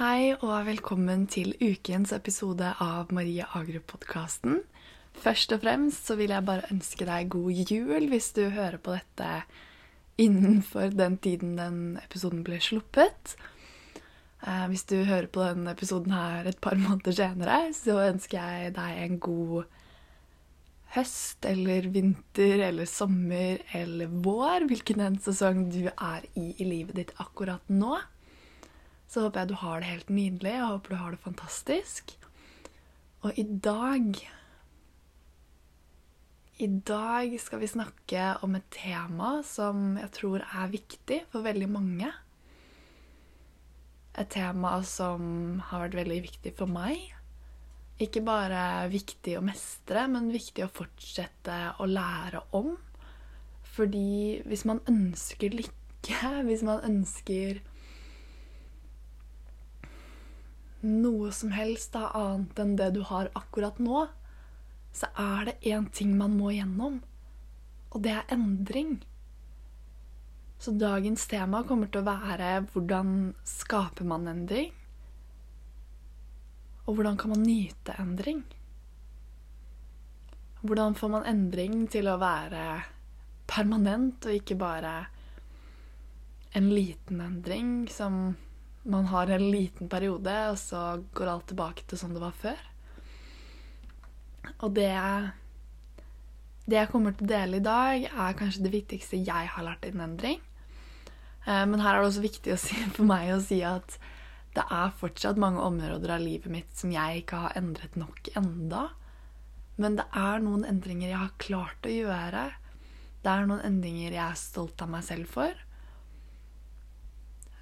Hei og velkommen til ukens episode av Maria Agrup-podkasten. Først og fremst så vil jeg bare ønske deg god jul hvis du hører på dette innenfor den tiden den episoden ble sluppet. Eh, hvis du hører på denne episoden her et par måneder senere, så ønsker jeg deg en god høst eller vinter eller sommer eller vår, hvilken enn sesong du er i i livet ditt akkurat nå. Så håper jeg du har det helt nydelig. Jeg håper du har det fantastisk. Og i dag I dag skal vi snakke om et tema som jeg tror er viktig for veldig mange. Et tema som har vært veldig viktig for meg. Ikke bare viktig å mestre, men viktig å fortsette å lære om. Fordi hvis man ønsker lykke, hvis man ønsker noe som helst da, annet enn det du har akkurat nå, så er det én ting man må gjennom, og det er endring. Så dagens tema kommer til å være hvordan skaper man endring? Og hvordan kan man nyte endring? Hvordan får man endring til å være permanent, og ikke bare en liten endring som man har en liten periode, og så går alt tilbake til sånn det var før. Og det Det jeg kommer til å dele i dag, er kanskje det viktigste jeg har lært i en endring. Eh, men her er det også viktig si, for meg å si at det er fortsatt mange områder av livet mitt som jeg ikke har endret nok enda. Men det er noen endringer jeg har klart å gjøre. Det er noen endringer jeg er stolt av meg selv for.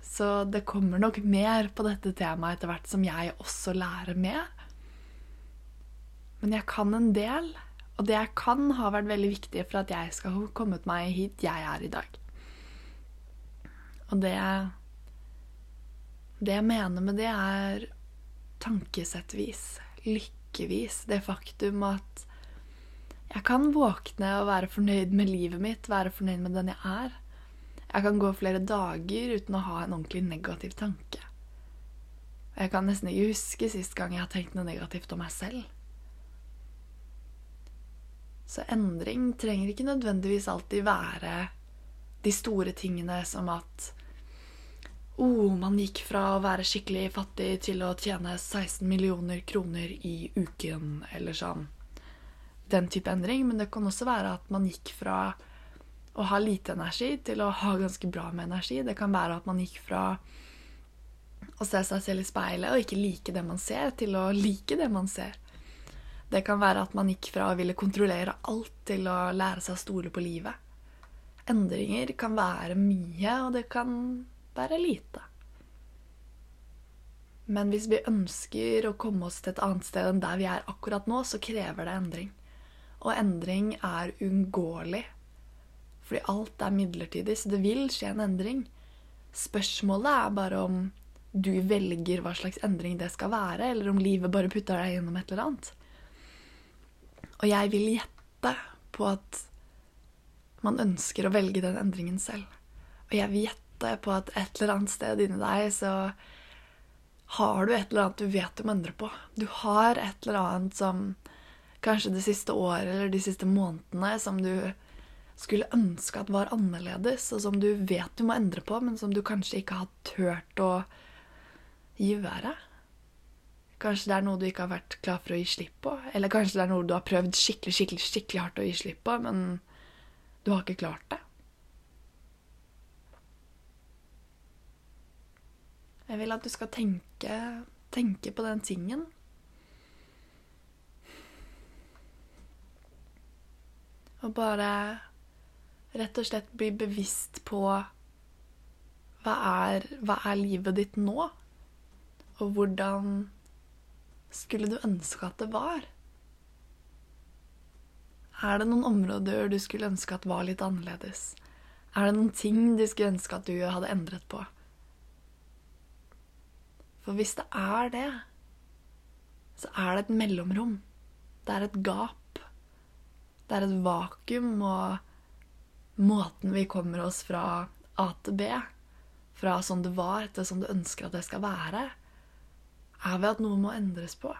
Så det kommer nok mer på dette temaet etter hvert som jeg også lærer med. Men jeg kan en del, og det jeg kan, har vært veldig viktig for at jeg skal ha kommet meg hit jeg er i dag. Og det Det jeg mener med det, er tankesettvis, lykkevis, det faktum at jeg kan våkne og være fornøyd med livet mitt, være fornøyd med den jeg er. Jeg kan gå flere dager uten å ha en ordentlig negativ tanke. Jeg kan nesten ikke huske sist gang jeg har tenkt noe negativt om meg selv. Så endring trenger ikke nødvendigvis alltid være de store tingene som at oh, man gikk fra å være skikkelig fattig til å tjene 16 millioner kroner i uken, eller sånn. Den type endring. Men det kan også være at man gikk fra å ha lite energi til å ha ganske bra med energi. Det kan være at man gikk fra å se seg selv i speilet og ikke like det man ser, til å like det man ser. Det kan være at man gikk fra å ville kontrollere alt til å lære seg å stole på livet. Endringer kan være mye, og det kan være lite. Men hvis vi ønsker å komme oss til et annet sted enn der vi er akkurat nå, så krever det endring. Og endring er uunngåelig fordi alt er midlertidig, så det vil skje en endring. Spørsmålet er bare om du velger hva slags endring det skal være, eller om livet bare putter deg gjennom et eller annet. Og jeg vil gjette på at man ønsker å velge den endringen selv. Og jeg vil gjette på at et eller annet sted inni deg så har du et eller annet du vet du må endre på. Du har et eller annet som kanskje det siste året eller de siste månedene som du skulle ønske at var annerledes, og som du vet du må endre på, men som du kanskje ikke har turt å gjøre. Kanskje det er noe du ikke har vært klar for å gi slipp på. Eller kanskje det er noe du har prøvd skikkelig skikkelig, skikkelig hardt å gi slipp på, men du har ikke klart det. Jeg vil at du skal tenke, tenke på den tingen. Og bare rett og slett bli bevisst på hva er, hva er livet ditt nå? Og hvordan skulle du ønske at det var? Er det noen områder du skulle ønske at var litt annerledes? Er det noen ting du skulle ønske at du hadde endret på? For hvis det er det, så er det et mellomrom. Det er et gap. Det er et vakuum, og måten vi kommer oss fra A til B, fra sånn det var, til sånn du ønsker at det skal være, er ved at noe må endres på.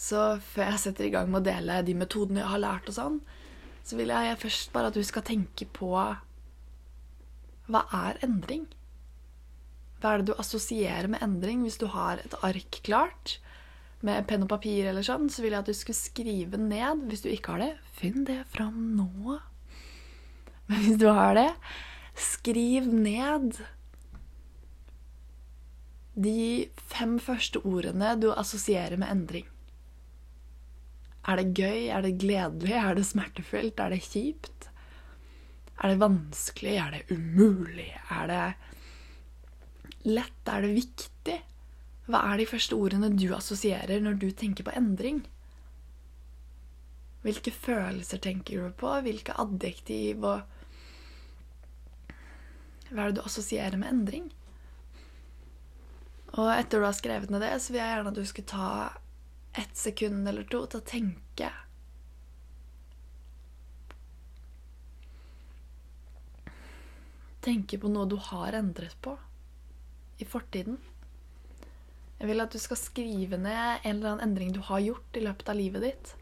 Så før jeg setter i gang med å dele de metodene jeg har lært, og sånn, så vil jeg først bare at du skal tenke på hva er endring? Hva er det du assosierer med endring? Hvis du har et ark klart med penn og papir, eller sånn, så vil jeg at du skulle skrive ned. Hvis du ikke har det, finn det fram nå. Men hvis du har det, skriv ned de fem første ordene du assosierer med endring. Er det gøy? Er det gledelig? Er det smertefullt? Er det kjipt? Er det vanskelig? Er det umulig? Er det lett? Er det viktig? Hva er de første ordene du assosierer når du tenker på endring? Hvilke følelser tenker du på? Hvilke adjektiv og Hva er det du assosierer med endring? Og etter du har skrevet ned det, så vil jeg gjerne at du skal ta ett sekund eller to til å tenke. Tenke på noe du har endret på i fortiden. Jeg vil at du skal skrive ned en eller annen endring du har gjort i løpet av livet ditt.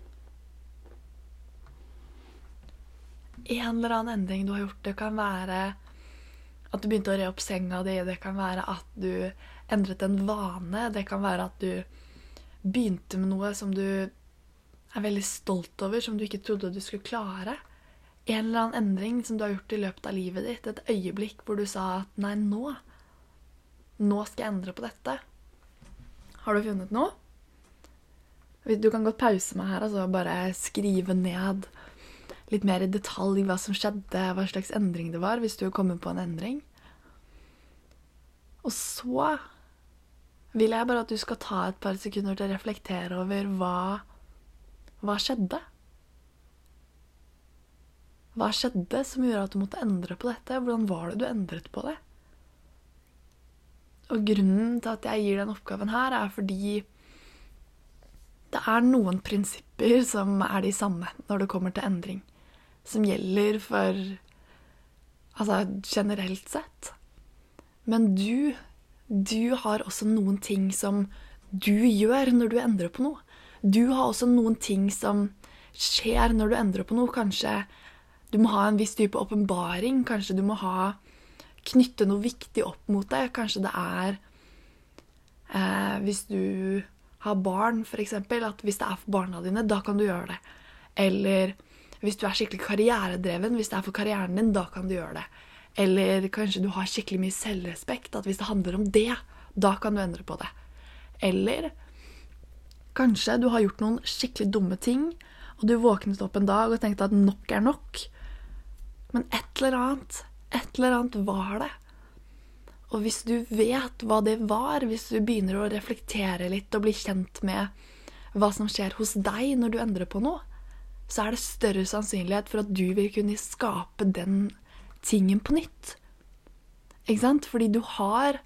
En eller annen endring du har gjort. Det kan være at du begynte å re opp senga di. Det kan være at du endret en vane. Det kan være at du begynte med noe som du er veldig stolt over, som du ikke trodde du skulle klare. En eller annen endring som du har gjort i løpet av livet ditt. Et øyeblikk hvor du sa at 'nei, nå'. Nå skal jeg endre på dette. Har du funnet noe? Du kan godt pause meg her og altså bare skrive ned litt mer i detalj hva som skjedde, hva slags endring det var, hvis du kommer på en endring. Og så vil jeg bare at du skal ta et par sekunder til å reflektere over hva Hva skjedde? Hva skjedde som gjorde at du måtte endre på dette? Hvordan var det du endret på det? Og grunnen til at jeg gir den oppgaven her, er fordi det er noen prinsipper som er de samme når det kommer til endring. Som gjelder for Altså generelt sett. Men du du har også noen ting som du gjør når du endrer på noe. Du har også noen ting som skjer når du endrer på noe. Kanskje du må ha en viss type åpenbaring. Kanskje du må ha knytte noe viktig opp mot det. Kanskje det er eh, Hvis du har barn, f.eks. At hvis det er for barna dine, da kan du gjøre det. Eller hvis du er skikkelig karrieredreven, hvis det er for karrieren din, da kan du gjøre det. Eller kanskje du har skikkelig mye selvrespekt, at hvis det handler om det, da kan du endre på det. Eller kanskje du har gjort noen skikkelig dumme ting, og du våknet opp en dag og tenkte at nok er nok. Men et eller annet, et eller annet var det. Og hvis du vet hva det var, hvis du begynner å reflektere litt og bli kjent med hva som skjer hos deg når du endrer på noe, så er det større sannsynlighet for at du vil kunne skape den tingen på nytt. Ikke sant? Fordi du har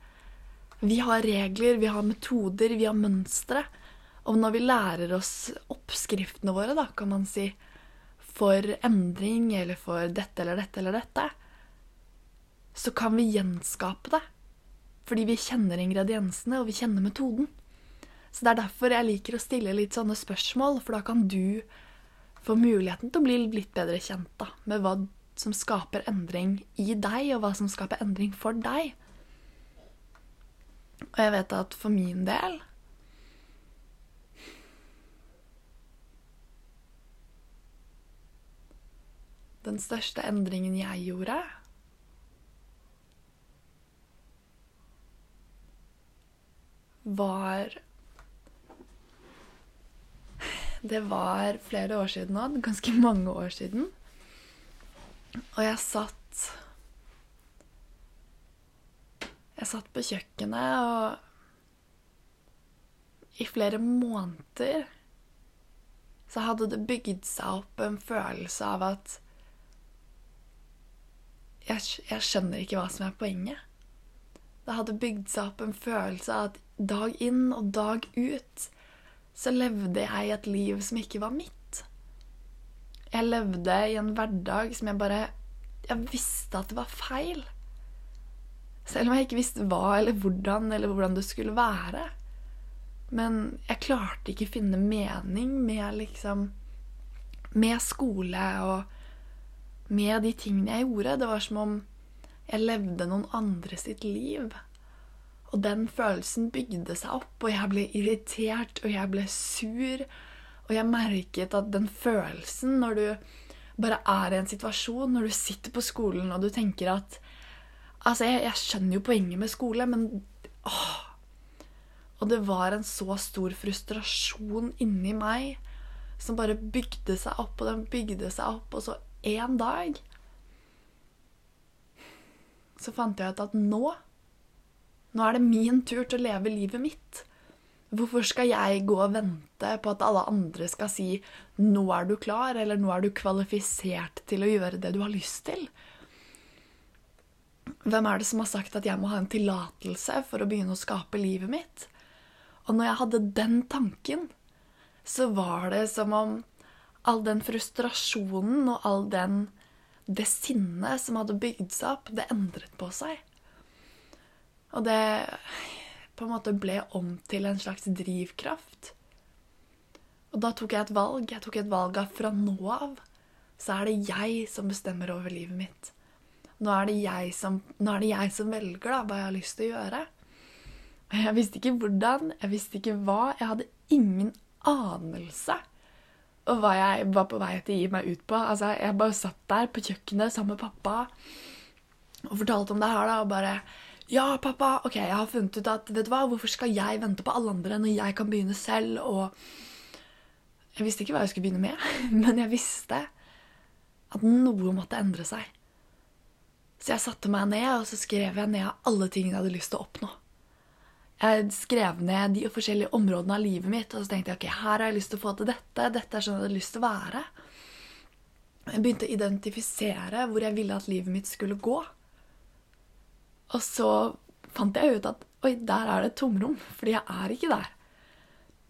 Vi har regler, vi har metoder, vi har mønstre. Og når vi lærer oss oppskriftene våre, da, kan man si, for endring eller for dette eller dette eller dette, så kan vi gjenskape det. Fordi vi kjenner ingrediensene, og vi kjenner metoden. Så det er derfor jeg liker å stille litt sånne spørsmål, for da kan du få muligheten til å bli litt bedre kjent da, med hva som skaper endring i deg, og hva som skaper endring for deg. Og jeg vet at for min del Den største endringen jeg gjorde var Det var flere år siden nå, ganske mange år siden. Og jeg satt Jeg satt på kjøkkenet, og i flere måneder så hadde det bygd seg opp en følelse av at jeg, jeg, skjønner ikke hva som er poenget. Det hadde bygd seg opp en følelse av at dag inn og dag ut så levde jeg et liv som ikke var mitt. Jeg levde i en hverdag som jeg bare Jeg visste at det var feil. Selv om jeg ikke visste hva eller hvordan eller hvordan det skulle være. Men jeg klarte ikke finne mening med liksom Med skole og med de tingene jeg gjorde. Det var som om jeg levde noen andre sitt liv. Og den følelsen bygde seg opp, og jeg ble irritert, og jeg ble sur. Og jeg merket at den følelsen når du bare er i en situasjon, når du sitter på skolen og du tenker at Altså, jeg, jeg skjønner jo poenget med skole, men åh, Og det var en så stor frustrasjon inni meg som bare bygde seg opp, og den bygde seg opp, og så en dag så fant jeg ut at nå Nå er det min tur til å leve livet mitt. Hvorfor skal jeg gå og vente på at alle andre skal si 'nå er du klar', eller 'nå er du kvalifisert til å gjøre det du har lyst til'? Hvem er det som har sagt at jeg må ha en tillatelse for å begynne å skape livet mitt? Og når jeg hadde den tanken, så var det som om all den frustrasjonen og all den det sinnet som hadde bygd seg opp, det endret på seg. Og det på en måte ble om til en slags drivkraft. Og da tok jeg et valg. Jeg tok et valg av fra nå av så er det jeg som bestemmer over livet mitt. Nå er det jeg som, det jeg som velger da, hva jeg har lyst til å gjøre. Jeg visste ikke hvordan, jeg visste ikke hva. Jeg hadde ingen anelse om hva jeg var på vei til å gi meg ut på. Altså, jeg bare satt der på kjøkkenet sammen med pappa og fortalte om det her. da, og bare ja, pappa, ok, jeg har funnet ut at vet du hva, hvorfor skal jeg vente på alle andre når jeg kan begynne selv? Og jeg visste ikke hva jeg skulle begynne med, men jeg visste at noe måtte endre seg. Så jeg satte meg ned og så skrev jeg ned alle tingene jeg hadde lyst til å oppnå. Jeg skrev ned de forskjellige områdene av livet mitt, og så tenkte jeg ok, her har jeg lyst til å få til dette. Dette er sånn jeg hadde lyst til å være. Jeg begynte å identifisere hvor jeg ville at livet mitt skulle gå. Og så fant jeg ut at oi, der er det et tomrom, fordi jeg er ikke der.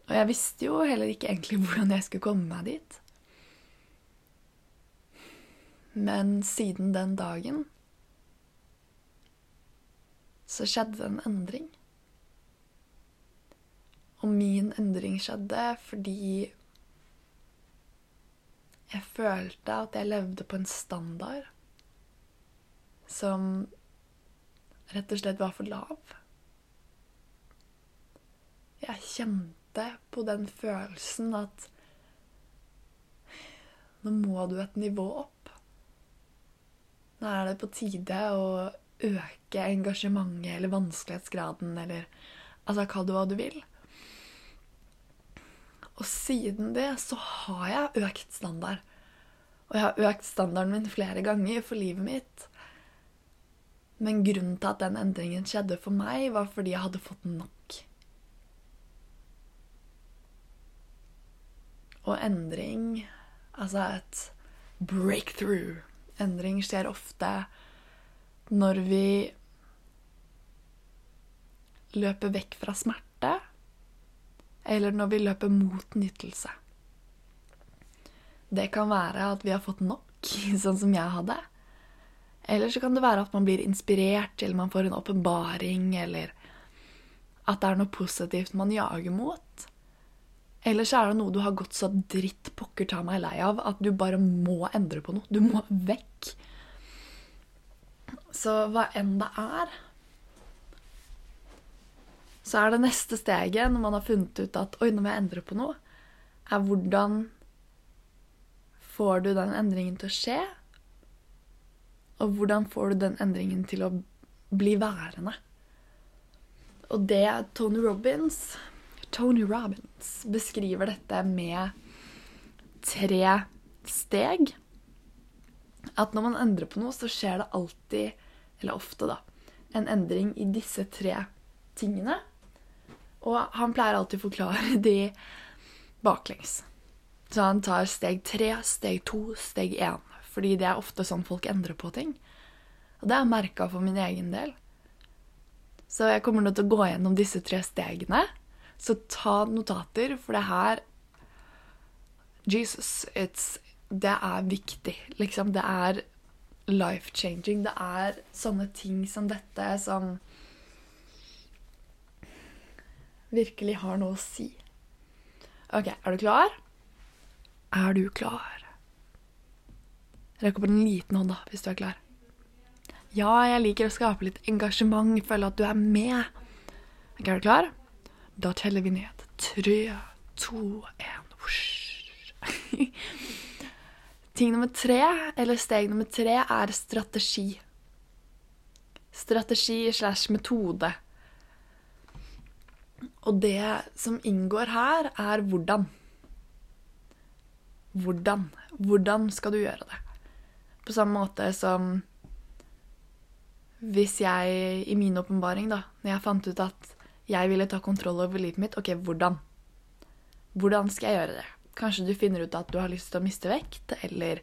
Og jeg visste jo heller ikke egentlig hvordan jeg skulle komme meg dit. Men siden den dagen så skjedde det en endring. Og min endring skjedde fordi jeg følte at jeg levde på en standard som rett og slett var for lav. Jeg kjente på den følelsen at nå må du et nivå opp. Nå er det på tide å øke engasjementet eller vanskelighetsgraden eller altså kall det hva du vil. Og siden det så har jeg økt standard. Og jeg har økt standarden min flere ganger for livet mitt. Men grunnen til at den endringen skjedde for meg, var fordi jeg hadde fått nok. Og endring, altså et breakthrough Endring skjer ofte når vi løper vekk fra smerte, eller når vi løper mot nytelse. Det kan være at vi har fått nok, sånn som jeg hadde. Eller så kan det være at man blir inspirert, eller man får en åpenbaring, eller at det er noe positivt man jager mot. Eller så er det noe du har gått så dritt pokker ta meg lei av at du bare må endre på noe. Du må vekk. Så hva enn det er, så er det neste steget, når man har funnet ut at oi, nå må jeg endre på noe, er hvordan får du den endringen til å skje? Og hvordan får du den endringen til å bli værende? Og det Tony Robins Tony Robins beskriver dette med tre steg. At når man endrer på noe, så skjer det alltid, eller ofte, da, en endring i disse tre tingene. Og han pleier alltid å forklare de baklengs. Så han tar steg tre, steg to, steg én. Fordi det er ofte sånn folk endrer på ting. Og det er merka for min egen del. Så jeg kommer nå til å gå gjennom disse tre stegene. Så ta notater, for det her Jesus, det er viktig. Liksom, det er life-changing. Det er sånne ting som dette som virkelig har noe å si. OK, er du klar? Er du klar? Rekk opp en liten hånd, da, hvis du er klar. Ja, jeg liker å skape litt engasjement, føle at du er med. Ok, Er du klar? Da teller vi ned. Tre, to, én Ting nummer tre, eller steg nummer tre, er strategi. Strategi slash metode. Og det som inngår her, er hvordan. Hvordan. Hvordan skal du gjøre det? På samme måte som hvis jeg i min åpenbaring, da, når jeg fant ut at jeg ville ta kontroll over livet mitt, OK, hvordan? Hvordan skal jeg gjøre det? Kanskje du finner ut at du har lyst til å miste vekt, eller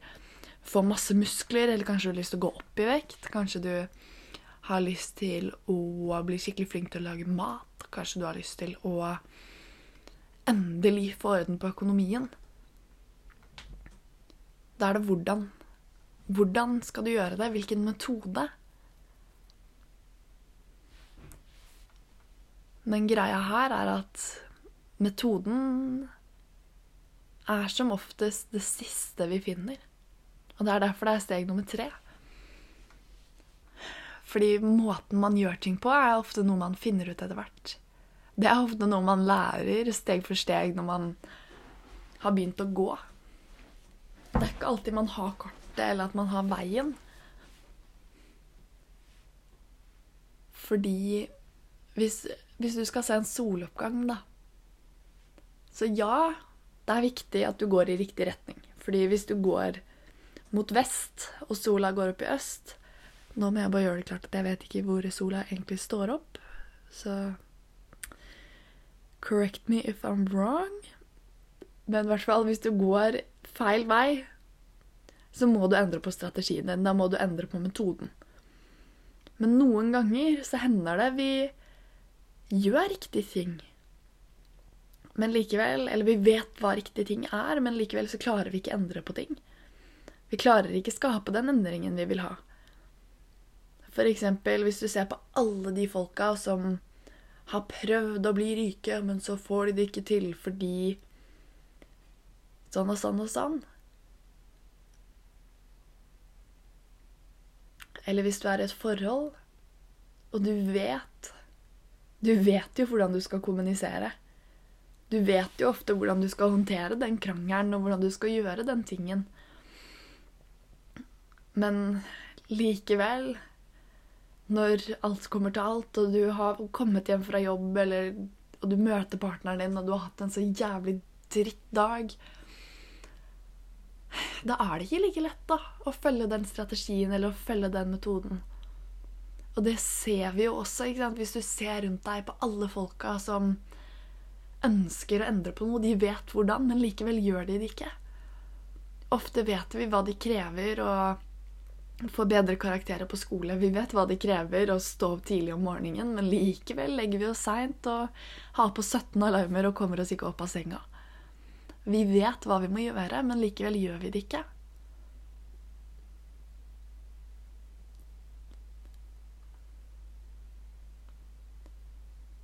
få masse muskler, eller kanskje du har lyst til å gå opp i vekt. Kanskje du har lyst til å bli skikkelig flink til å lage mat. Kanskje du har lyst til å endelig få orden på økonomien. Da er det hvordan. Hvordan skal du gjøre det? Hvilken metode? Men greia her er at metoden er som oftest det siste vi finner. Og det er derfor det er steg nummer tre. Fordi måten man gjør ting på, er ofte noe man finner ut etter hvert. Det er ofte noe man lærer steg for steg når man har begynt å gå. Det er ikke alltid man har kortet, eller at man har veien. Fordi hvis, hvis du skal se en soloppgang, da Så ja, det er viktig at du går i riktig retning. Fordi hvis du går mot vest, og sola går opp i øst Nå må jeg bare gjøre det klart at jeg vet ikke hvor sola egentlig står opp, så Correct me if I'm wrong. Men i hvert fall, hvis du går feil vei, så må du endre på strategien din. Da må du endre på metoden. Men noen ganger så hender det vi gjør riktige ting. Men likevel, eller vi vet hva riktige ting er, men likevel så klarer vi ikke endre på ting. Vi klarer ikke skape den endringen vi vil ha. For eksempel hvis du ser på alle de folka som har prøvd å bli rike, men så får de det ikke til fordi sånn og sånn og sånn. Eller hvis du er i et forhold, og du vet Du vet jo hvordan du skal kommunisere. Du vet jo ofte hvordan du skal håndtere den krangelen, og hvordan du skal gjøre den tingen. Men likevel, når alt kommer til alt, og du har kommet hjem fra jobb, eller, og du møter partneren din, og du har hatt en så jævlig drittdag Da er det ikke like lett da, å følge den strategien eller å følge den metoden. Og det ser vi jo også, ikke sant? hvis du ser rundt deg på alle folka som ønsker å endre på noe. De vet hvordan, men likevel gjør de det ikke. Ofte vet vi hva de krever å få bedre karakterer på skole. Vi vet hva det krever å stå opp tidlig om morgenen, men likevel legger vi oss seint og har på 17 alarmer og kommer oss ikke opp av senga. Vi vet hva vi må gjøre, men likevel gjør vi det ikke.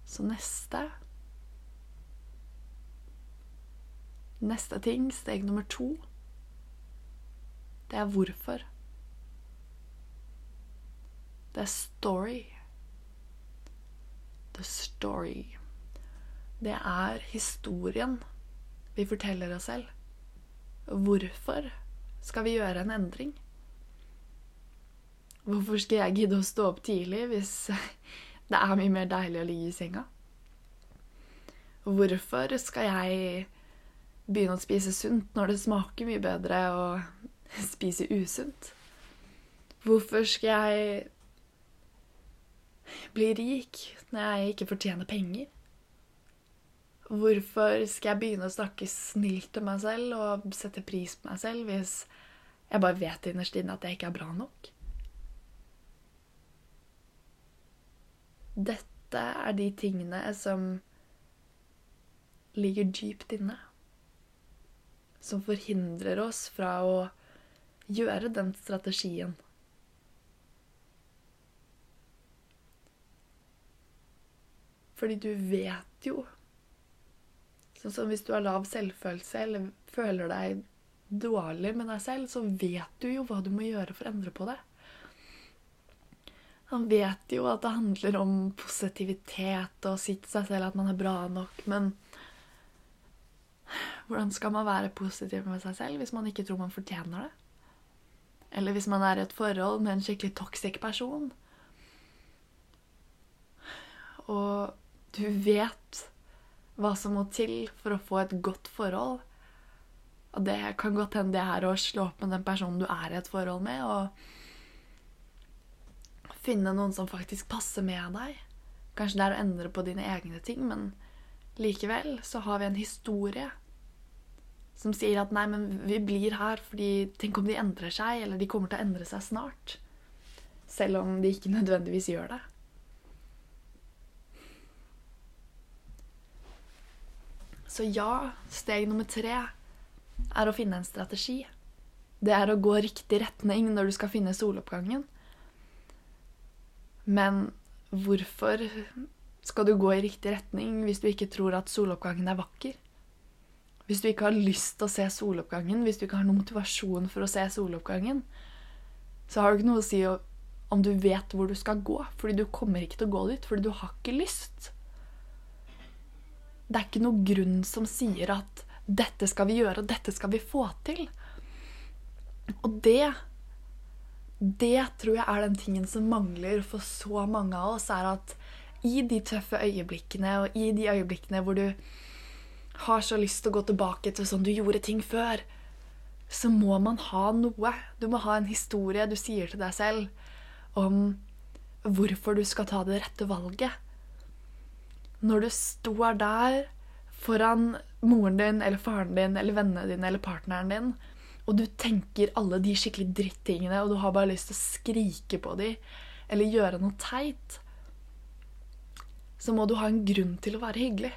Så neste Neste ting, steg nummer to, det er hvorfor. Det er story. The story. Det er historien vi forteller oss selv. Hvorfor skal vi gjøre en endring? Hvorfor skal jeg gidde å stå opp tidlig hvis det er mye mer deilig å ligge i senga? Hvorfor skal jeg begynne å spise sunt når det smaker mye bedre å spise usunt? Hvorfor skal jeg bli rik når jeg ikke fortjener penger? Hvorfor skal jeg begynne å snakke snilt til meg selv og sette pris på meg selv hvis jeg bare vet innerst inne at jeg ikke er bra nok? Dette er de tingene som ligger dypt inne. Som forhindrer oss fra å gjøre den strategien Fordi du vet jo Sånn som hvis du har lav selvfølelse eller føler deg dårlig med deg selv, så vet du jo hva du må gjøre for å endre på det. Han vet jo at det handler om positivitet og å si til seg selv at man er bra nok, men hvordan skal man være positiv med seg selv hvis man ikke tror man fortjener det? Eller hvis man er i et forhold med en skikkelig toxic person? Og du vet hva som må til for å få et godt forhold. Og det kan godt hende det er å slå opp med den personen du er i et forhold med, og finne noen som faktisk passer med deg. Kanskje det er å endre på dine egne ting, men likevel så har vi en historie som sier at nei, men vi blir her fordi tenk om de endrer seg, eller de kommer til å endre seg snart. Selv om de ikke nødvendigvis gjør det. Så ja, steg nummer tre er å finne en strategi. Det er å gå riktig retning når du skal finne soloppgangen. Men hvorfor skal du gå i riktig retning hvis du ikke tror at soloppgangen er vakker? Hvis du ikke har lyst til å se soloppgangen, hvis du ikke har noen motivasjon for å se soloppgangen, så har du ikke noe å si om du vet hvor du skal gå, fordi du kommer ikke til å gå dit, fordi du har ikke lyst. Det er ikke noe grunn som sier at 'dette skal vi gjøre, og dette skal vi få til'. Og det Det tror jeg er den tingen som mangler for så mange av oss, er at i de tøffe øyeblikkene, og i de øyeblikkene hvor du har så lyst til å gå tilbake til sånn du gjorde ting før, så må man ha noe. Du må ha en historie du sier til deg selv om hvorfor du skal ta det rette valget når du står der foran moren din eller faren din eller vennene dine eller partneren din, og du tenker alle de skikkelig drittingene, og du har bare lyst til å skrike på dem eller gjøre noe teit, så må du ha en grunn til å være hyggelig.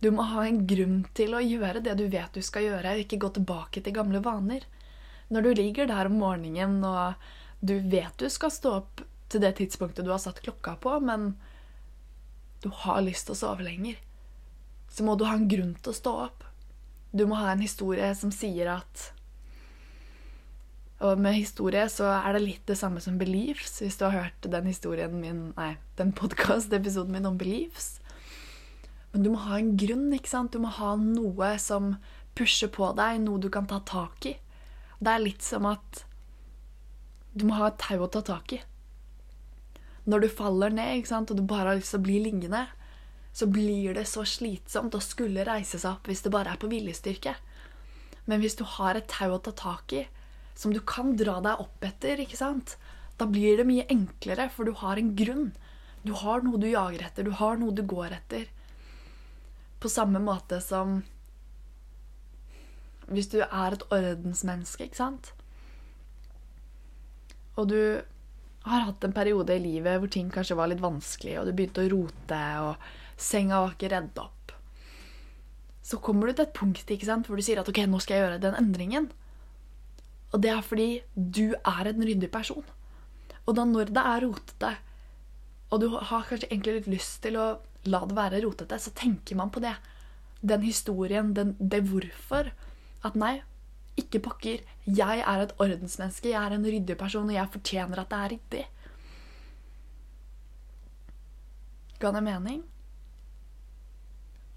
Du må ha en grunn til å gjøre det du vet du skal gjøre, og ikke gå tilbake til gamle vaner. Når du ligger der om morgenen og du vet du skal stå opp til det tidspunktet du har satt klokka på, men du har lyst til å sove lenger, så må du ha en grunn til å stå opp. Du må ha en historie som sier at Og med historie så er det litt det samme som beliefs, hvis du har hørt den historien min Nei, den podkast-episoden min om beliefs. Men du må ha en grunn, ikke sant? Du må ha noe som pusher på deg, noe du kan ta tak i. Det er litt som at du må ha et tau å ta tak i når du faller ned og du bare har lyst til å bli liggende, så blir det så slitsomt å skulle reise seg opp hvis det bare er på viljestyrke. Men hvis du har et tau å ta tak i, som du kan dra deg opp etter, da blir det mye enklere, for du har en grunn. Du har noe du jager etter, du har noe du går etter. På samme måte som hvis du er et ordensmenneske, ikke sant? Og du har hatt en periode i livet hvor ting kanskje var litt vanskelig, og du begynte å rote, og senga var ikke redd opp. Så kommer du til et punkt ikke sant, hvor du sier at ok, nå skal jeg gjøre den endringen. Og det er fordi du er en ryddig person. Og da når det er rotete, og du har kanskje egentlig litt lyst til å la det være rotete, så tenker man på det. Den historien, den, det hvorfor. At nei, ikke pakker. Jeg er et ordensmenneske, jeg er en ryddig person, og jeg fortjener at det er ryddig. Ga det mening?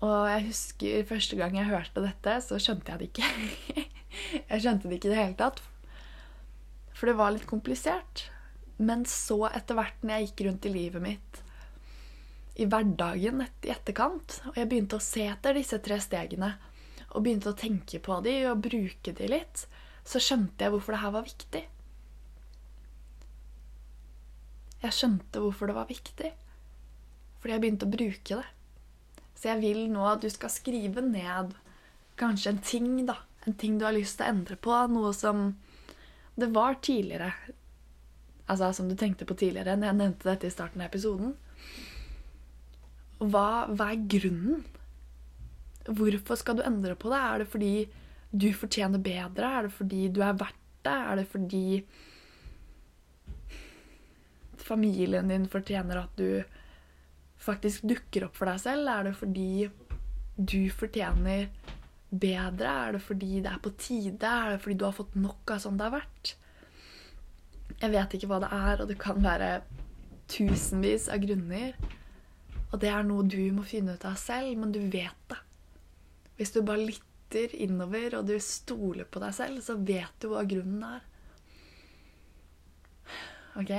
Og jeg husker første gang jeg hørte dette, så skjønte jeg det ikke. jeg skjønte det ikke i det hele tatt. For det var litt komplisert. Men så, etter hvert når jeg gikk rundt i livet mitt, i hverdagen i etterkant, og jeg begynte å se etter disse tre stegene, og begynte å tenke på de og bruke de litt, så skjønte jeg hvorfor det her var viktig. Jeg skjønte hvorfor det var viktig. Fordi jeg begynte å bruke det. Så jeg vil nå at du skal skrive ned kanskje en ting, da. En ting du har lyst til å endre på. Noe som det var tidligere. Altså som du tenkte på tidligere når jeg nevnte dette i starten av episoden. Hva, hva er grunnen Hvorfor skal du endre på det? Er det fordi du fortjener bedre? Er det fordi du er verdt det? Er det fordi familien din fortjener at du faktisk dukker opp for deg selv? Er det fordi du fortjener bedre? Er det fordi det er på tide? Er det fordi du har fått nok av sånn det har vært? Jeg vet ikke hva det er, og det kan være tusenvis av grunner. Og det er noe du må finne ut av selv, men du vet det. Hvis du bare lytter innover, og du stoler på deg selv, så vet du hva grunnen er. OK?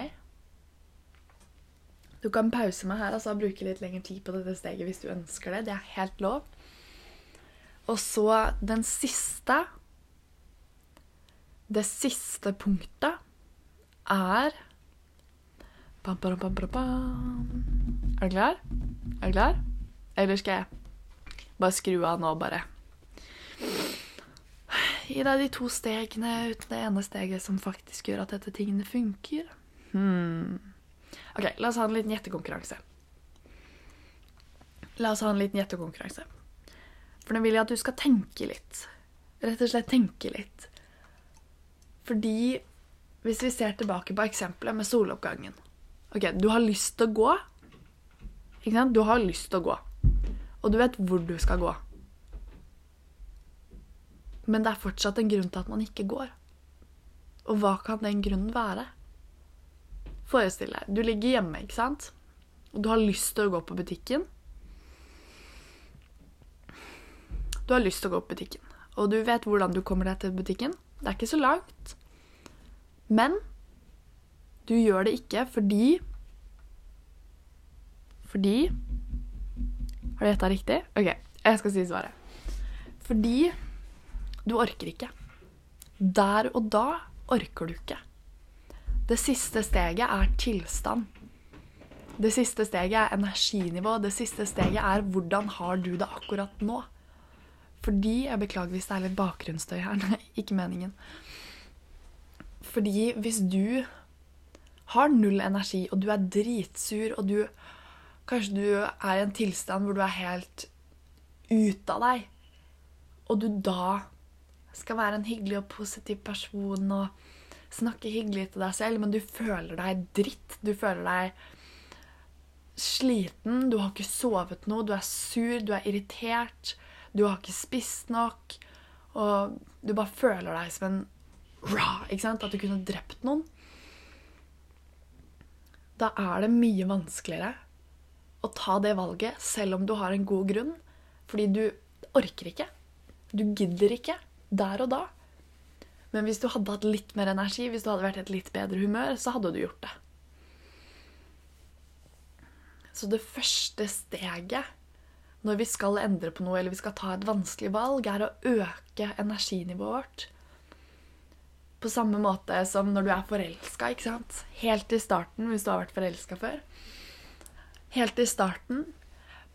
Du kan pause meg her altså, bruke litt lengre tid på dette steget hvis du ønsker det. Det er helt lov. Og så den siste Det siste punktet er Er du klar? Er du klar? Eller skal jeg bare skru av nå, bare? Gi deg de to stegene uten det ene steget som faktisk gjør at dette tingene funker. Hmm. Ok, la oss ha en liten gjettekonkurranse. La oss ha en liten gjettekonkurranse. For nå vil jeg at du skal tenke litt. Rett og slett tenke litt. Fordi hvis vi ser tilbake på eksempelet med soloppgangen Ok, du har lyst til å gå. Ikke sant? Du har lyst til å gå. Og du vet hvor du skal gå. Men det er fortsatt en grunn til at man ikke går. Og hva kan den grunnen være? Forestill deg, du ligger hjemme, ikke sant? Og du har lyst til å gå på butikken. Du har lyst til å gå på butikken, og du vet hvordan du kommer deg til butikken. Det er ikke så langt. Men du gjør det ikke fordi Fordi Har du gjetta riktig? OK, jeg skal si svaret. Fordi du orker ikke. Der og da orker du ikke. Det siste steget er tilstand. Det siste steget er energinivå. Det siste steget er hvordan har du det akkurat nå? Fordi Jeg beklager hvis det er litt bakgrunnsstøy her. Nei, ikke meningen. Fordi hvis du har null energi, og du er dritsur, og du Kanskje du er i en tilstand hvor du er helt ute av deg, og du da skal være en hyggelig og positiv person og snakke hyggelig til deg selv, men du føler deg dritt. Du føler deg sliten, du har ikke sovet noe, du er sur, du er irritert, du har ikke spist nok, og du bare føler deg som en raw, ikke sant? At du kunne drept noen. Da er det mye vanskeligere å ta det valget, selv om du har en god grunn, fordi du orker ikke. Du gidder ikke der og da. Men hvis du hadde hatt litt mer energi, hvis du hadde vært i et litt bedre humør, så hadde du gjort det. Så det første steget når vi skal endre på noe eller vi skal ta et vanskelig valg, er å øke energinivået vårt. På samme måte som når du er forelska. Helt i starten, hvis du har vært forelska før. Helt i starten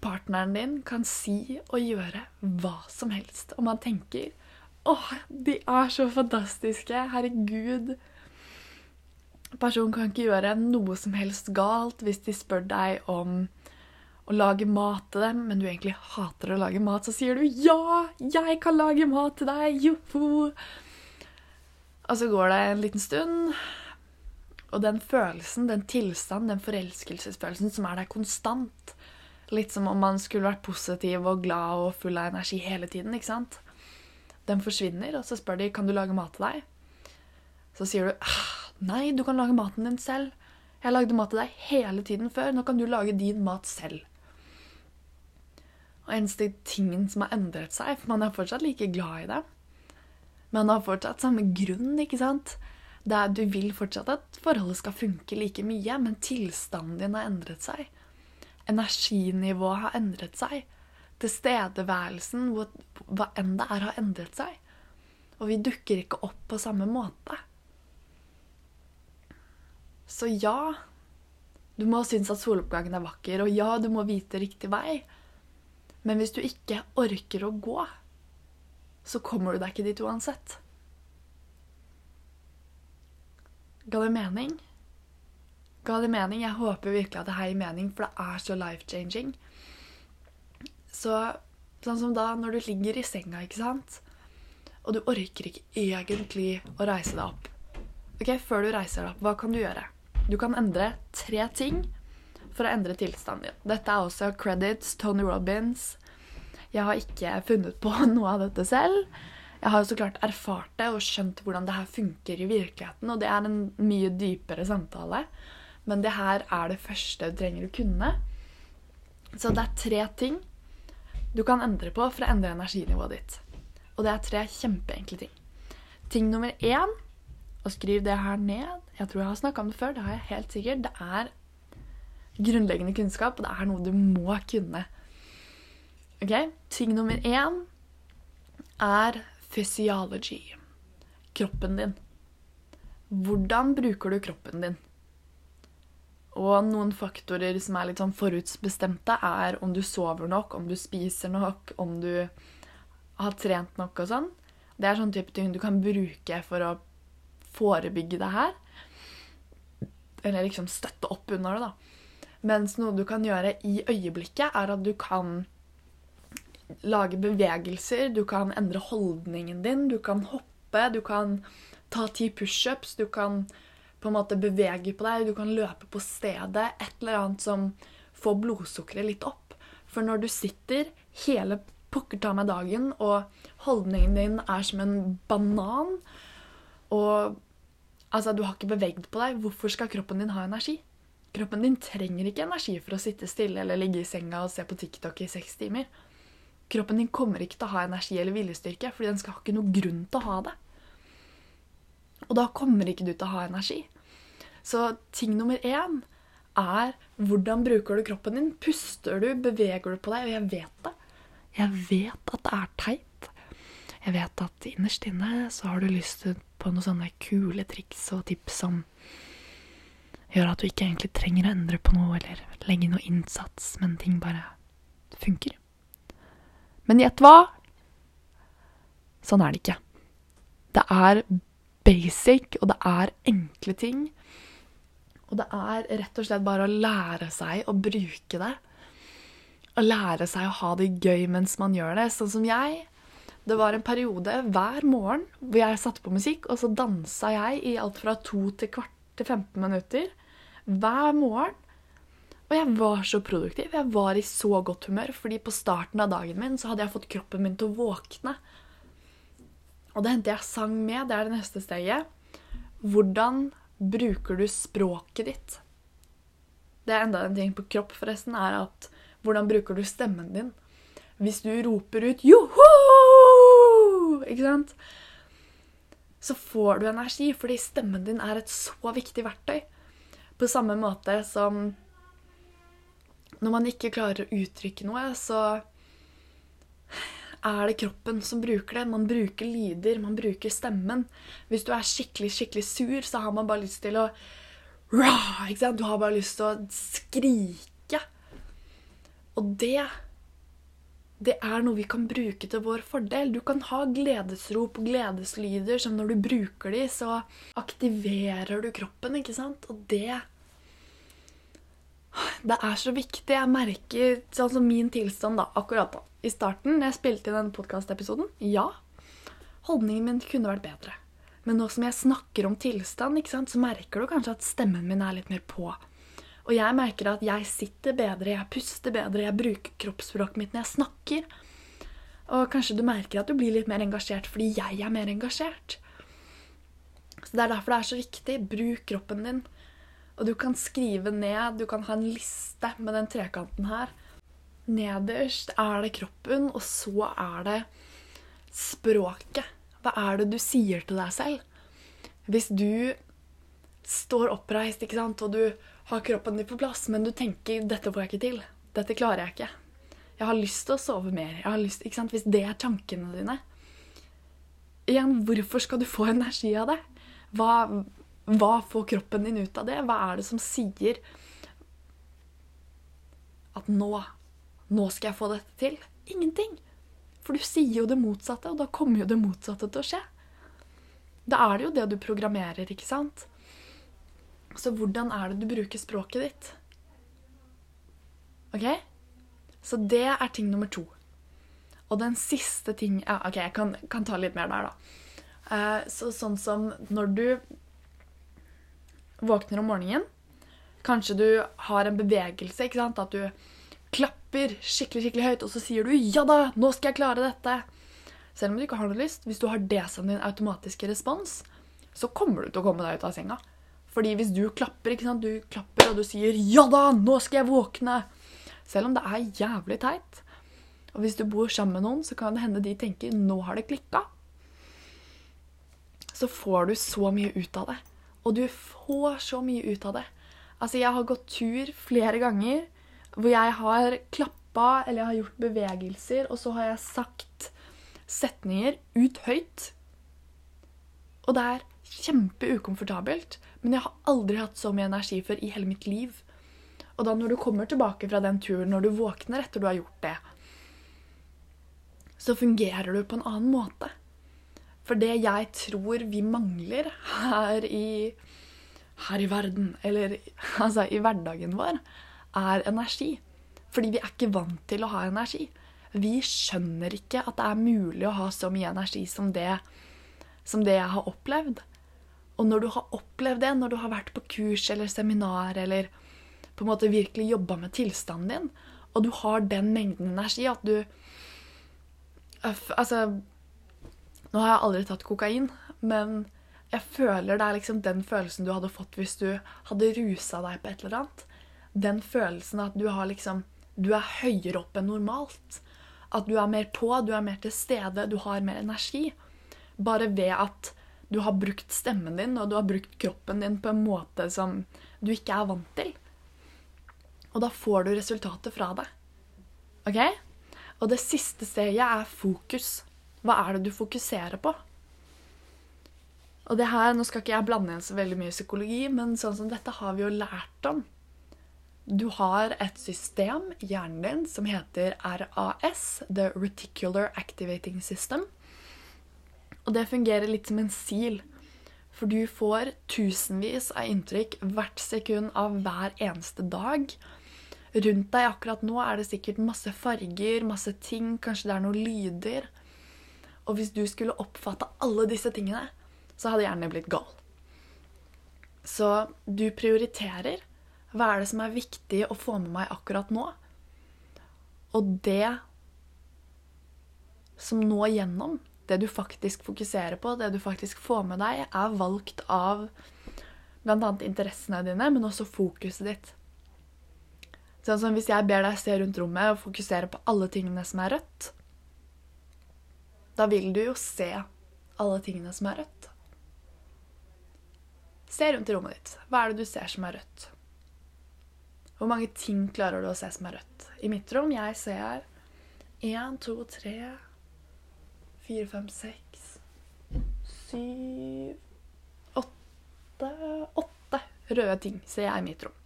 partneren din kan si og gjøre hva som helst. Og man tenker Åh, de er så fantastiske. Herregud. Personen kan ikke gjøre noe som helst galt hvis de spør deg om å lage mat til dem, men du egentlig hater å lage mat, så sier du 'ja, jeg kan lage mat til deg', joho! Og så går det en liten stund, og den følelsen, den tilstanden, den forelskelsesfølelsen som er der konstant Litt som om man skulle vært positiv og glad og full av energi hele tiden, ikke sant? Den forsvinner, og så spør de kan du lage mat til deg. Så sier du «Ah, nei, du kan lage maten din selv. Jeg lagde mat til deg hele tiden før. Nå kan du lage din mat selv. Og eneste tingen som har endret seg, for man er fortsatt like glad i det Man har fortsatt samme grunn, ikke sant? Er, du vil fortsatt at forholdet skal funke like mye, men tilstanden din har endret seg. Energinivået har endret seg tilstedeværelsen, hva enn det er, har endret seg. Og vi dukker ikke opp på samme måte. Så ja, du må synes at soloppgangen er vakker, og ja, du må vite riktig vei. Men hvis du ikke orker å gå, så kommer du deg ikke dit uansett. Ga det mening? Ga det mening? Jeg håper virkelig at det her gir mening, for det er så life-changing. Så sånn som da når du ligger i senga, ikke sant, og du orker ikke egentlig å reise deg opp. Ok, Før du reiser deg opp, hva kan du gjøre? Du kan endre tre ting for å endre tilstanden din. Dette er også credits Tony Robins. Jeg har ikke funnet på noe av dette selv. Jeg har jo så klart erfart det og skjønt hvordan det her funker i virkeligheten, og det er en mye dypere samtale. Men det her er det første du trenger å kunne. Så det er tre ting du kan endre på for å endre energinivået ditt. Og det er tre kjempeenkle ting. Ting nummer én, og skriv det her ned Jeg tror jeg har snakka om det før, det har jeg helt sikkert. Det er grunnleggende kunnskap, og det er noe du må kunne. Ok? Ting nummer én er physiology. Kroppen din. Hvordan bruker du kroppen din? Og noen faktorer som er litt sånn forutsbestemte, er om du sover nok, om du spiser nok, om du har trent nok og sånn. Det er sånn type ting du kan bruke for å forebygge det her. Eller liksom støtte opp under det, da. Mens noe du kan gjøre i øyeblikket, er at du kan lage bevegelser, du kan endre holdningen din, du kan hoppe, du kan ta ti pushups, du kan på en måte bevege på deg, du kan løpe på stedet. Et eller annet som får blodsukkeret litt opp. For når du sitter hele pokker ta meg dagen, og holdningen din er som en banan, og altså, du har ikke bevegd på deg, hvorfor skal kroppen din ha energi? Kroppen din trenger ikke energi for å sitte stille eller ligge i senga og se på TikTok i seks timer. Kroppen din kommer ikke til å ha energi eller viljestyrke, fordi den skal ha ikke noe grunn til å ha det. Og da kommer ikke du til å ha energi. Så ting nummer én er hvordan bruker du kroppen din? Puster du? Beveger du på deg? Og jeg vet det. Jeg vet at det er teit. Jeg vet at innerst inne så har du lyst på noen sånne kule triks og tips som gjør at du ikke egentlig trenger å endre på noe eller legge noe innsats, men ting bare funker. Men gjett hva? Sånn er det ikke. Det er basic, og det er enkle ting. Og det er rett og slett bare å lære seg å bruke det. Å lære seg å ha det gøy mens man gjør det. Sånn som jeg. Det var en periode hver morgen hvor jeg satte på musikk, og så dansa jeg i alt fra to til kvart til 15 minutter. Hver morgen. Og jeg var så produktiv. Jeg var i så godt humør, fordi på starten av dagen min så hadde jeg fått kroppen min til å våkne. Og det hendte jeg sang med. Det er det neste steget. Hvordan bruker du språket ditt? Det er enda en ting på kropp, forresten, er at hvordan bruker du stemmen din? Hvis du roper ut 'joho', ikke sant? Så får du energi, fordi stemmen din er et så viktig verktøy. På samme måte som når man ikke klarer å uttrykke noe, så er det kroppen som bruker det. Man bruker lyder, man bruker stemmen. Hvis du er skikkelig, skikkelig sur, så har man bare lyst til å ikke sant? Du har bare lyst til å skrike. Og det det er noe vi kan bruke til vår fordel. Du kan ha gledesrop og gledeslyder som når du bruker de, så aktiverer du kroppen, ikke sant? Og det Det er så viktig. Jeg merker som min tilstand da, akkurat da i starten, når jeg spilte inn denne podkastepisoden, ja, holdningen min kunne vært bedre. Men nå som jeg snakker om tilstand, så merker du kanskje at stemmen min er litt mer på. Og jeg merker at jeg sitter bedre, jeg puster bedre, jeg bruker kroppsspråket mitt når jeg snakker. Og kanskje du merker at du blir litt mer engasjert fordi jeg er mer engasjert. Så Det er derfor det er så viktig. Bruk kroppen din. Og du kan skrive ned, du kan ha en liste med den trekanten her Nederst er det kroppen, og så er det språket. Hva er det du sier til deg selv? Hvis du står oppreist ikke sant, og du har kroppen din på plass, men du tenker 'dette får jeg ikke til', 'dette klarer jeg ikke', 'jeg har lyst til å sove mer', jeg har lyst, ikke sant? hvis det er tankene dine Igjen, hvorfor skal du få energi av det? Hva, hva får kroppen din ut av det? Hva er det som sier at nå nå skal jeg få dette til. Ingenting. For du sier jo det motsatte, og da kommer jo det motsatte til å skje. Da er det jo det du programmerer, ikke sant? Så hvordan er det du bruker språket ditt? Ok? Så det er ting nummer to. Og den siste ting ja, Ok, jeg kan, kan ta litt mer der, da. Uh, så, sånn som når du våkner om morgenen, Kanskje du har en bevegelse, ikke sant? At du klapper skikkelig skikkelig høyt, og så sier du 'ja da, nå skal jeg klare dette'. Selv om du ikke har noe lyst. Hvis du har det som din automatiske respons, så kommer du til å komme deg ut av senga. Fordi hvis du klapper, ikke sant? du klapper og du sier 'ja da, nå skal jeg våkne', selv om det er jævlig teit. Og hvis du bor sammen med noen, så kan det hende de tenker 'nå har det klikka'. Så får du så mye ut av det. Og du får så mye ut av det. Altså, jeg har gått tur flere ganger hvor jeg har klappa eller jeg har gjort bevegelser, og så har jeg sagt setninger ut høyt. Og det er kjempeukomfortabelt, men jeg har aldri hatt så mye energi før i hele mitt liv. Og da når du kommer tilbake fra den turen, når du våkner etter du har gjort det, så fungerer du på en annen måte. For det jeg tror vi mangler her i, her i verden, eller altså i hverdagen vår, er energi. Fordi vi er ikke vant til å ha energi. Vi skjønner ikke at det er mulig å ha så mye energi som det, som det jeg har opplevd. Og når du har opplevd det, når du har vært på kurs eller seminar eller på en måte virkelig jobba med tilstanden din, og du har den mengden energi at du Altså Nå har jeg aldri tatt kokain, men jeg føler det er liksom den følelsen du hadde fått hvis du hadde rusa deg på et eller annet. Den følelsen at du har liksom Du er høyere opp enn normalt. At du er mer på, du er mer til stede, du har mer energi. Bare ved at du har brukt stemmen din og du har brukt kroppen din på en måte som du ikke er vant til. Og da får du resultatet fra det. OK? Og det siste steget er fokus. Hva er det du fokuserer på? Og det her, Nå skal ikke jeg blande inn så veldig mye psykologi, men sånn som dette har vi jo lært om. Du har et system hjernen din som heter RAS, The Reticular Activating System. Og det fungerer litt som en sil. For du får tusenvis av inntrykk hvert sekund av hver eneste dag. Rundt deg akkurat nå er det sikkert masse farger, masse ting, kanskje det er noen lyder. Og hvis du skulle oppfatte alle disse tingene, så hadde hjernen blitt gal. Så du prioriterer. Hva er det som er viktig å få med meg akkurat nå? Og det som nå gjennom, det du faktisk fokuserer på, det du faktisk får med deg, er valgt av bl.a. interessene dine, men også fokuset ditt. Sånn som Hvis jeg ber deg se rundt rommet og fokusere på alle tingene som er rødt, da vil du jo se alle tingene som er rødt. Se rundt i rommet ditt. Hva er det du ser som er rødt? Hvor mange ting klarer du å se som er rødt? I mitt rom jeg ser én, to, tre, fire, fem, seks, syv Åtte Åtte røde ting ser jeg i mitt rom.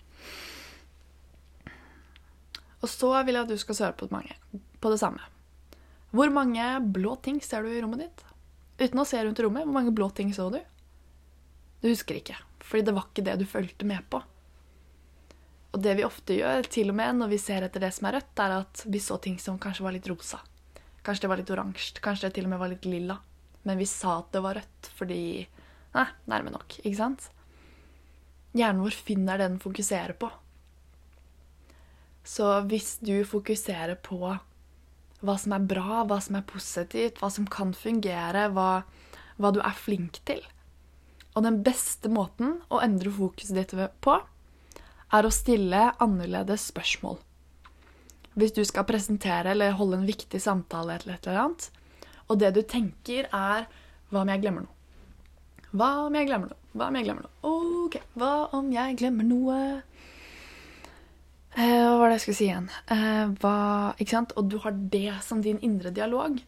Og så vil jeg at du skal svare på, på det samme. Hvor mange blå ting ser du i rommet ditt? Uten å se rundt i rommet, hvor mange blå ting så du? Du husker ikke, fordi det var ikke det du fulgte med på. Og det vi ofte gjør, til og med når vi ser etter det som er rødt, er at vi så ting som kanskje var litt rosa. Kanskje det var litt oransje, kanskje det til og med var litt lilla. Men vi sa at det var rødt fordi Nei, nærme nok, ikke sant? Hjernen vår finner det den fokuserer på. Så hvis du fokuserer på hva som er bra, hva som er positivt, hva som kan fungere, hva, hva du er flink til Og den beste måten å endre fokuset ditt på, er å stille annerledes spørsmål. Hvis du skal presentere eller holde en viktig samtale, et eller annet, og det du tenker, er Hva om jeg glemmer noe? Hva om jeg glemmer noe? Hva om jeg glemmer noe? OK, hva om jeg glemmer noe? Eh, hva var det jeg skulle si igjen? Eh, hva, ikke sant? Og du har det som din indre dialog.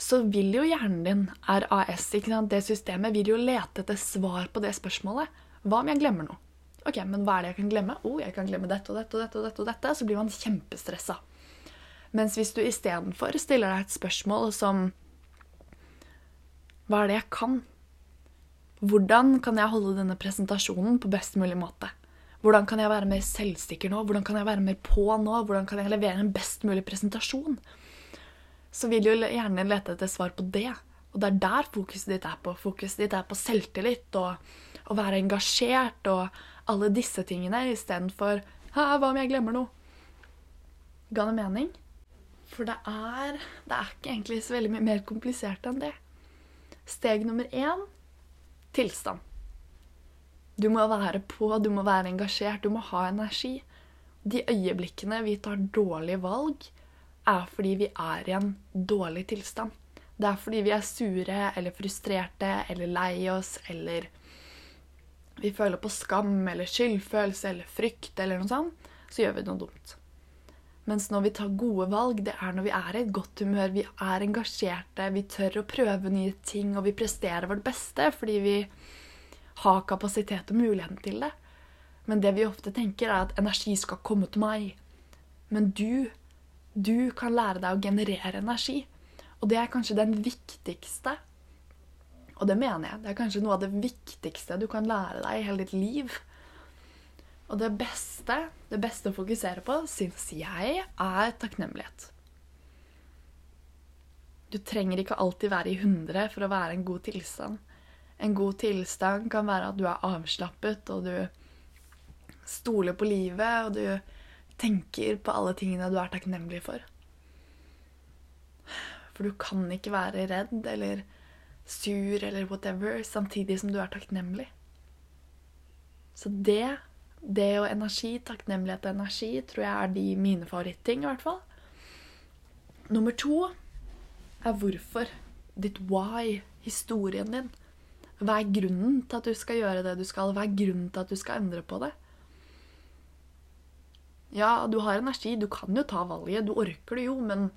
Så vil jo hjernen din, RAS, ikke sant? det systemet, vil jo lete etter svar på det spørsmålet. Hva om jeg glemmer noe? Ok, men hva er det jeg kan glemme? Oh, jeg kan glemme dette og dette og dette. og dette, og dette, Så blir man kjempestressa. Mens hvis du istedenfor stiller deg et spørsmål som Hva er det jeg kan? Hvordan kan jeg holde denne presentasjonen på best mulig måte? Hvordan kan jeg være mer selvsikker nå? Hvordan kan jeg være mer på nå? Hvordan kan jeg levere en best mulig presentasjon? Så vil du gjerne lete etter svar på det. Og det er der fokuset ditt er på. Fokuset ditt er på selvtillit og å være engasjert og alle disse tingene istedenfor Hva om jeg glemmer noe? Ga det mening? For det er, det er ikke egentlig så veldig mye mer komplisert enn det. Steg nummer én tilstand. Du må være på, du må være engasjert, du må ha energi. De øyeblikkene vi tar dårlige valg, er fordi vi er i en dårlig tilstand. Det er fordi vi er sure eller frustrerte eller lei oss eller vi føler på skam eller skyldfølelse eller frykt eller noe sånt, så gjør vi noe dumt. Mens når vi tar gode valg, det er når vi er i et godt humør, vi er engasjerte, vi tør å prøve nye ting, og vi presterer vårt beste fordi vi har kapasitet og muligheten til det. Men det vi ofte tenker, er at energi skal komme til meg. Men du, du kan lære deg å generere energi. Og det er kanskje den viktigste Og det mener jeg. Det er kanskje noe av det viktigste du kan lære deg i hele ditt liv. Og det beste, det beste å fokusere på, syns jeg, er takknemlighet. Du trenger ikke alltid være i 100 for å være en god tilstand. En god tilstand kan være at du er avslappet, og du stoler på livet, og du tenker på alle tingene du er takknemlig for. For du kan ikke være redd eller sur eller whatever samtidig som du er takknemlig. Så det det og energi, takknemlighet og energi, tror jeg er de mine favoritting, i hvert fall. Nummer to er hvorfor. Ditt why. Historien din. Hva er grunnen til at du skal gjøre det du skal? Hva er grunnen til at du skal endre på det? Ja, du har energi, du kan jo ta valget, du orker det jo, men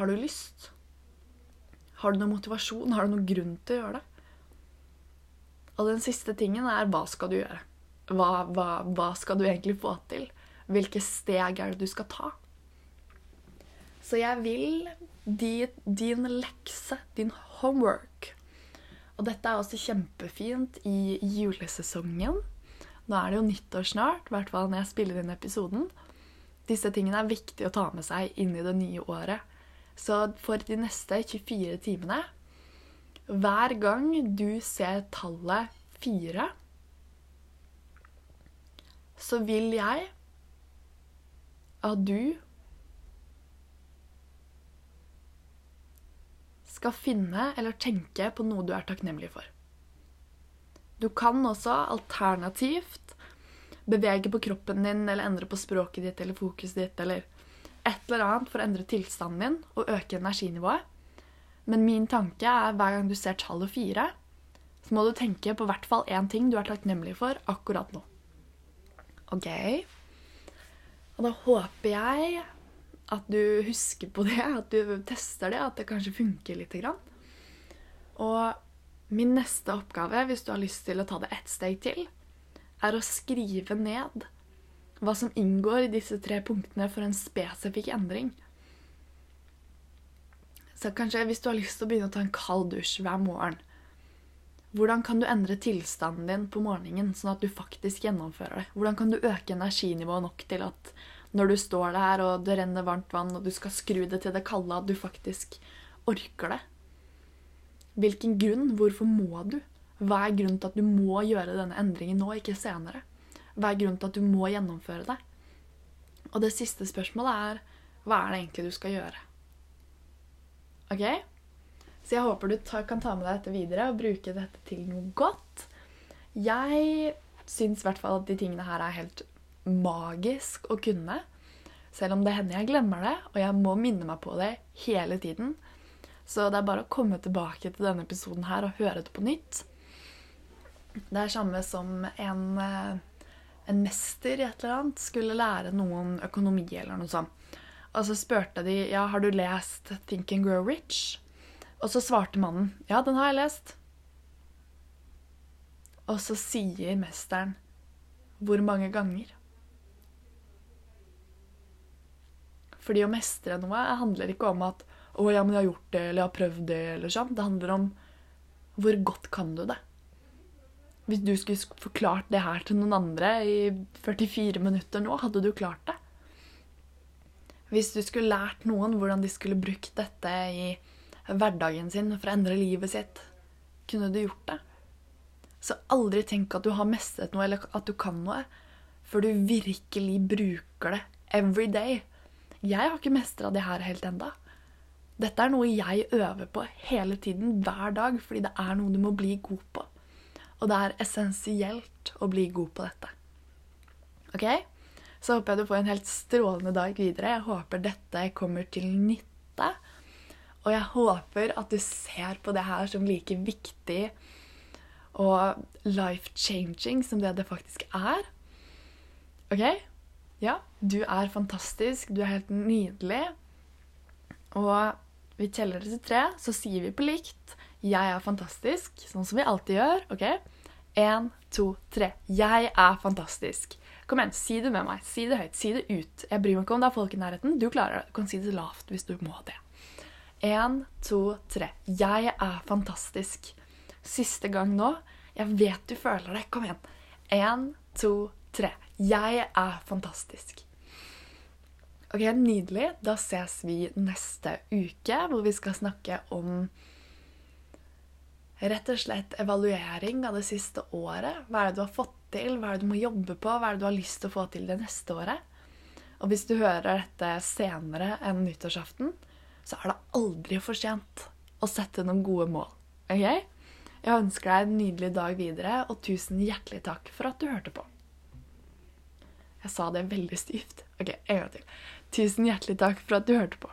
har du lyst? Har du noe motivasjon? Har du noen grunn til å gjøre det? Og den siste tingen er hva skal du gjøre? hva, hva, hva skal du egentlig få til? Hvilke steg er det du skal ta? Så jeg vil din, din lekse, din homework Og dette er også kjempefint i julesesongen. Nå er det jo nyttår snart, i hvert fall når jeg spiller inn episoden. Disse tingene er viktig å ta med seg inn i det nye året. Så for de neste 24 timene Hver gang du ser tallet 4, så vil jeg at du skal finne eller tenke på noe du er takknemlig for. Du kan også alternativt bevege på kroppen din eller endre på språket ditt eller fokuset ditt eller et eller annet for å endre tilstanden din og øke energinivået. Men min tanke er hver gang du ser tallet fire, så må du tenke på hvert fall én ting du er takknemlig for akkurat nå. OK. Og da håper jeg at du husker på det, at du tester det, at det kanskje funker litt. Og min neste oppgave, hvis du har lyst til å ta det ett steg til, er å skrive ned hva som inngår i disse tre punktene for en spesifikk endring. Så kanskje hvis du har lyst til å begynne å ta en kald dusj hver morgen, hvordan kan du endre tilstanden din på morgenen, sånn at du faktisk gjennomfører det? Hvordan kan du øke energinivået nok til at når du står der og det renner varmt vann, og du skal skru det til det kalde, at du faktisk orker det? Hvilken grunn? Hvorfor må du? Hva er grunnen til at du må gjøre denne endringen nå, ikke senere? Hva er grunnen til at du må gjennomføre det? Og det siste spørsmålet er hva er det egentlig du skal gjøre? OK? Så jeg håper du kan ta med deg dette videre og bruke dette til noe godt. Jeg syns i hvert fall at de tingene her er helt magisk å kunne. Selv om det hender jeg glemmer det, og jeg må minne meg på det hele tiden. Så det er bare å komme tilbake til denne episoden her og høre det på nytt. Det er samme som en, eh, en mester i et eller annet skulle lære noen økonomi eller noe sånt. Og så spurte de ja, har du lest Think and Grow Rich. Og så svarte mannen ja, den har jeg lest. Og så sier mesteren hvor mange ganger? Fordi å mestre noe handler ikke om at 'Å ja, men jeg har gjort det', eller 'jeg har prøvd det', eller sånn. Det handler om hvor godt kan du det? Hvis du skulle forklart det her til noen andre i 44 minutter nå, hadde du klart det? Hvis du skulle lært noen hvordan de skulle brukt dette i hverdagen sin for å endre livet sitt. Kunne du gjort det? Så aldri tenk at du har mestret noe, eller at du kan noe, før du virkelig bruker det every day. Jeg har ikke mestra det her helt enda. Dette er noe jeg øver på hele tiden, hver dag, fordi det er noe du må bli god på. Og det er essensielt å bli god på dette. Ok? Så håper jeg du får en helt strålende dag videre. Jeg håper dette kommer til nytte. Og jeg håper at du ser på det her som like viktig og life-changing som det det faktisk er. OK? Ja, du er fantastisk. Du er helt nydelig. Og vi teller det til tre, så sier vi på likt 'Jeg er fantastisk', sånn som vi alltid gjør. OK? Én, to, tre. Jeg er fantastisk. Kom igjen, si det med meg. Si det høyt. Si det ut. Jeg bryr meg ikke om det er folk i nærheten. Du klarer det. Du kan si det lavt hvis du må det. Én, to, tre. Jeg er fantastisk. Siste gang nå. Jeg vet du føler det. Kom igjen. Én, to, tre. Jeg er fantastisk. Ok, Nydelig. Da ses vi neste uke, hvor vi skal snakke om rett og slett evaluering av det siste året. Hva er det du har fått til? Hva er det du må jobbe på? Hva er det du har lyst til å få til det neste året? Og hvis du hører dette senere enn nyttårsaften, så er det aldri for sent å sette noen gode mål. Ok? Jeg ønsker deg en nydelig dag videre, og tusen hjertelig takk for at du hørte på. Jeg sa det veldig stivt. Ok, en gang til. Tusen hjertelig takk for at du hørte på.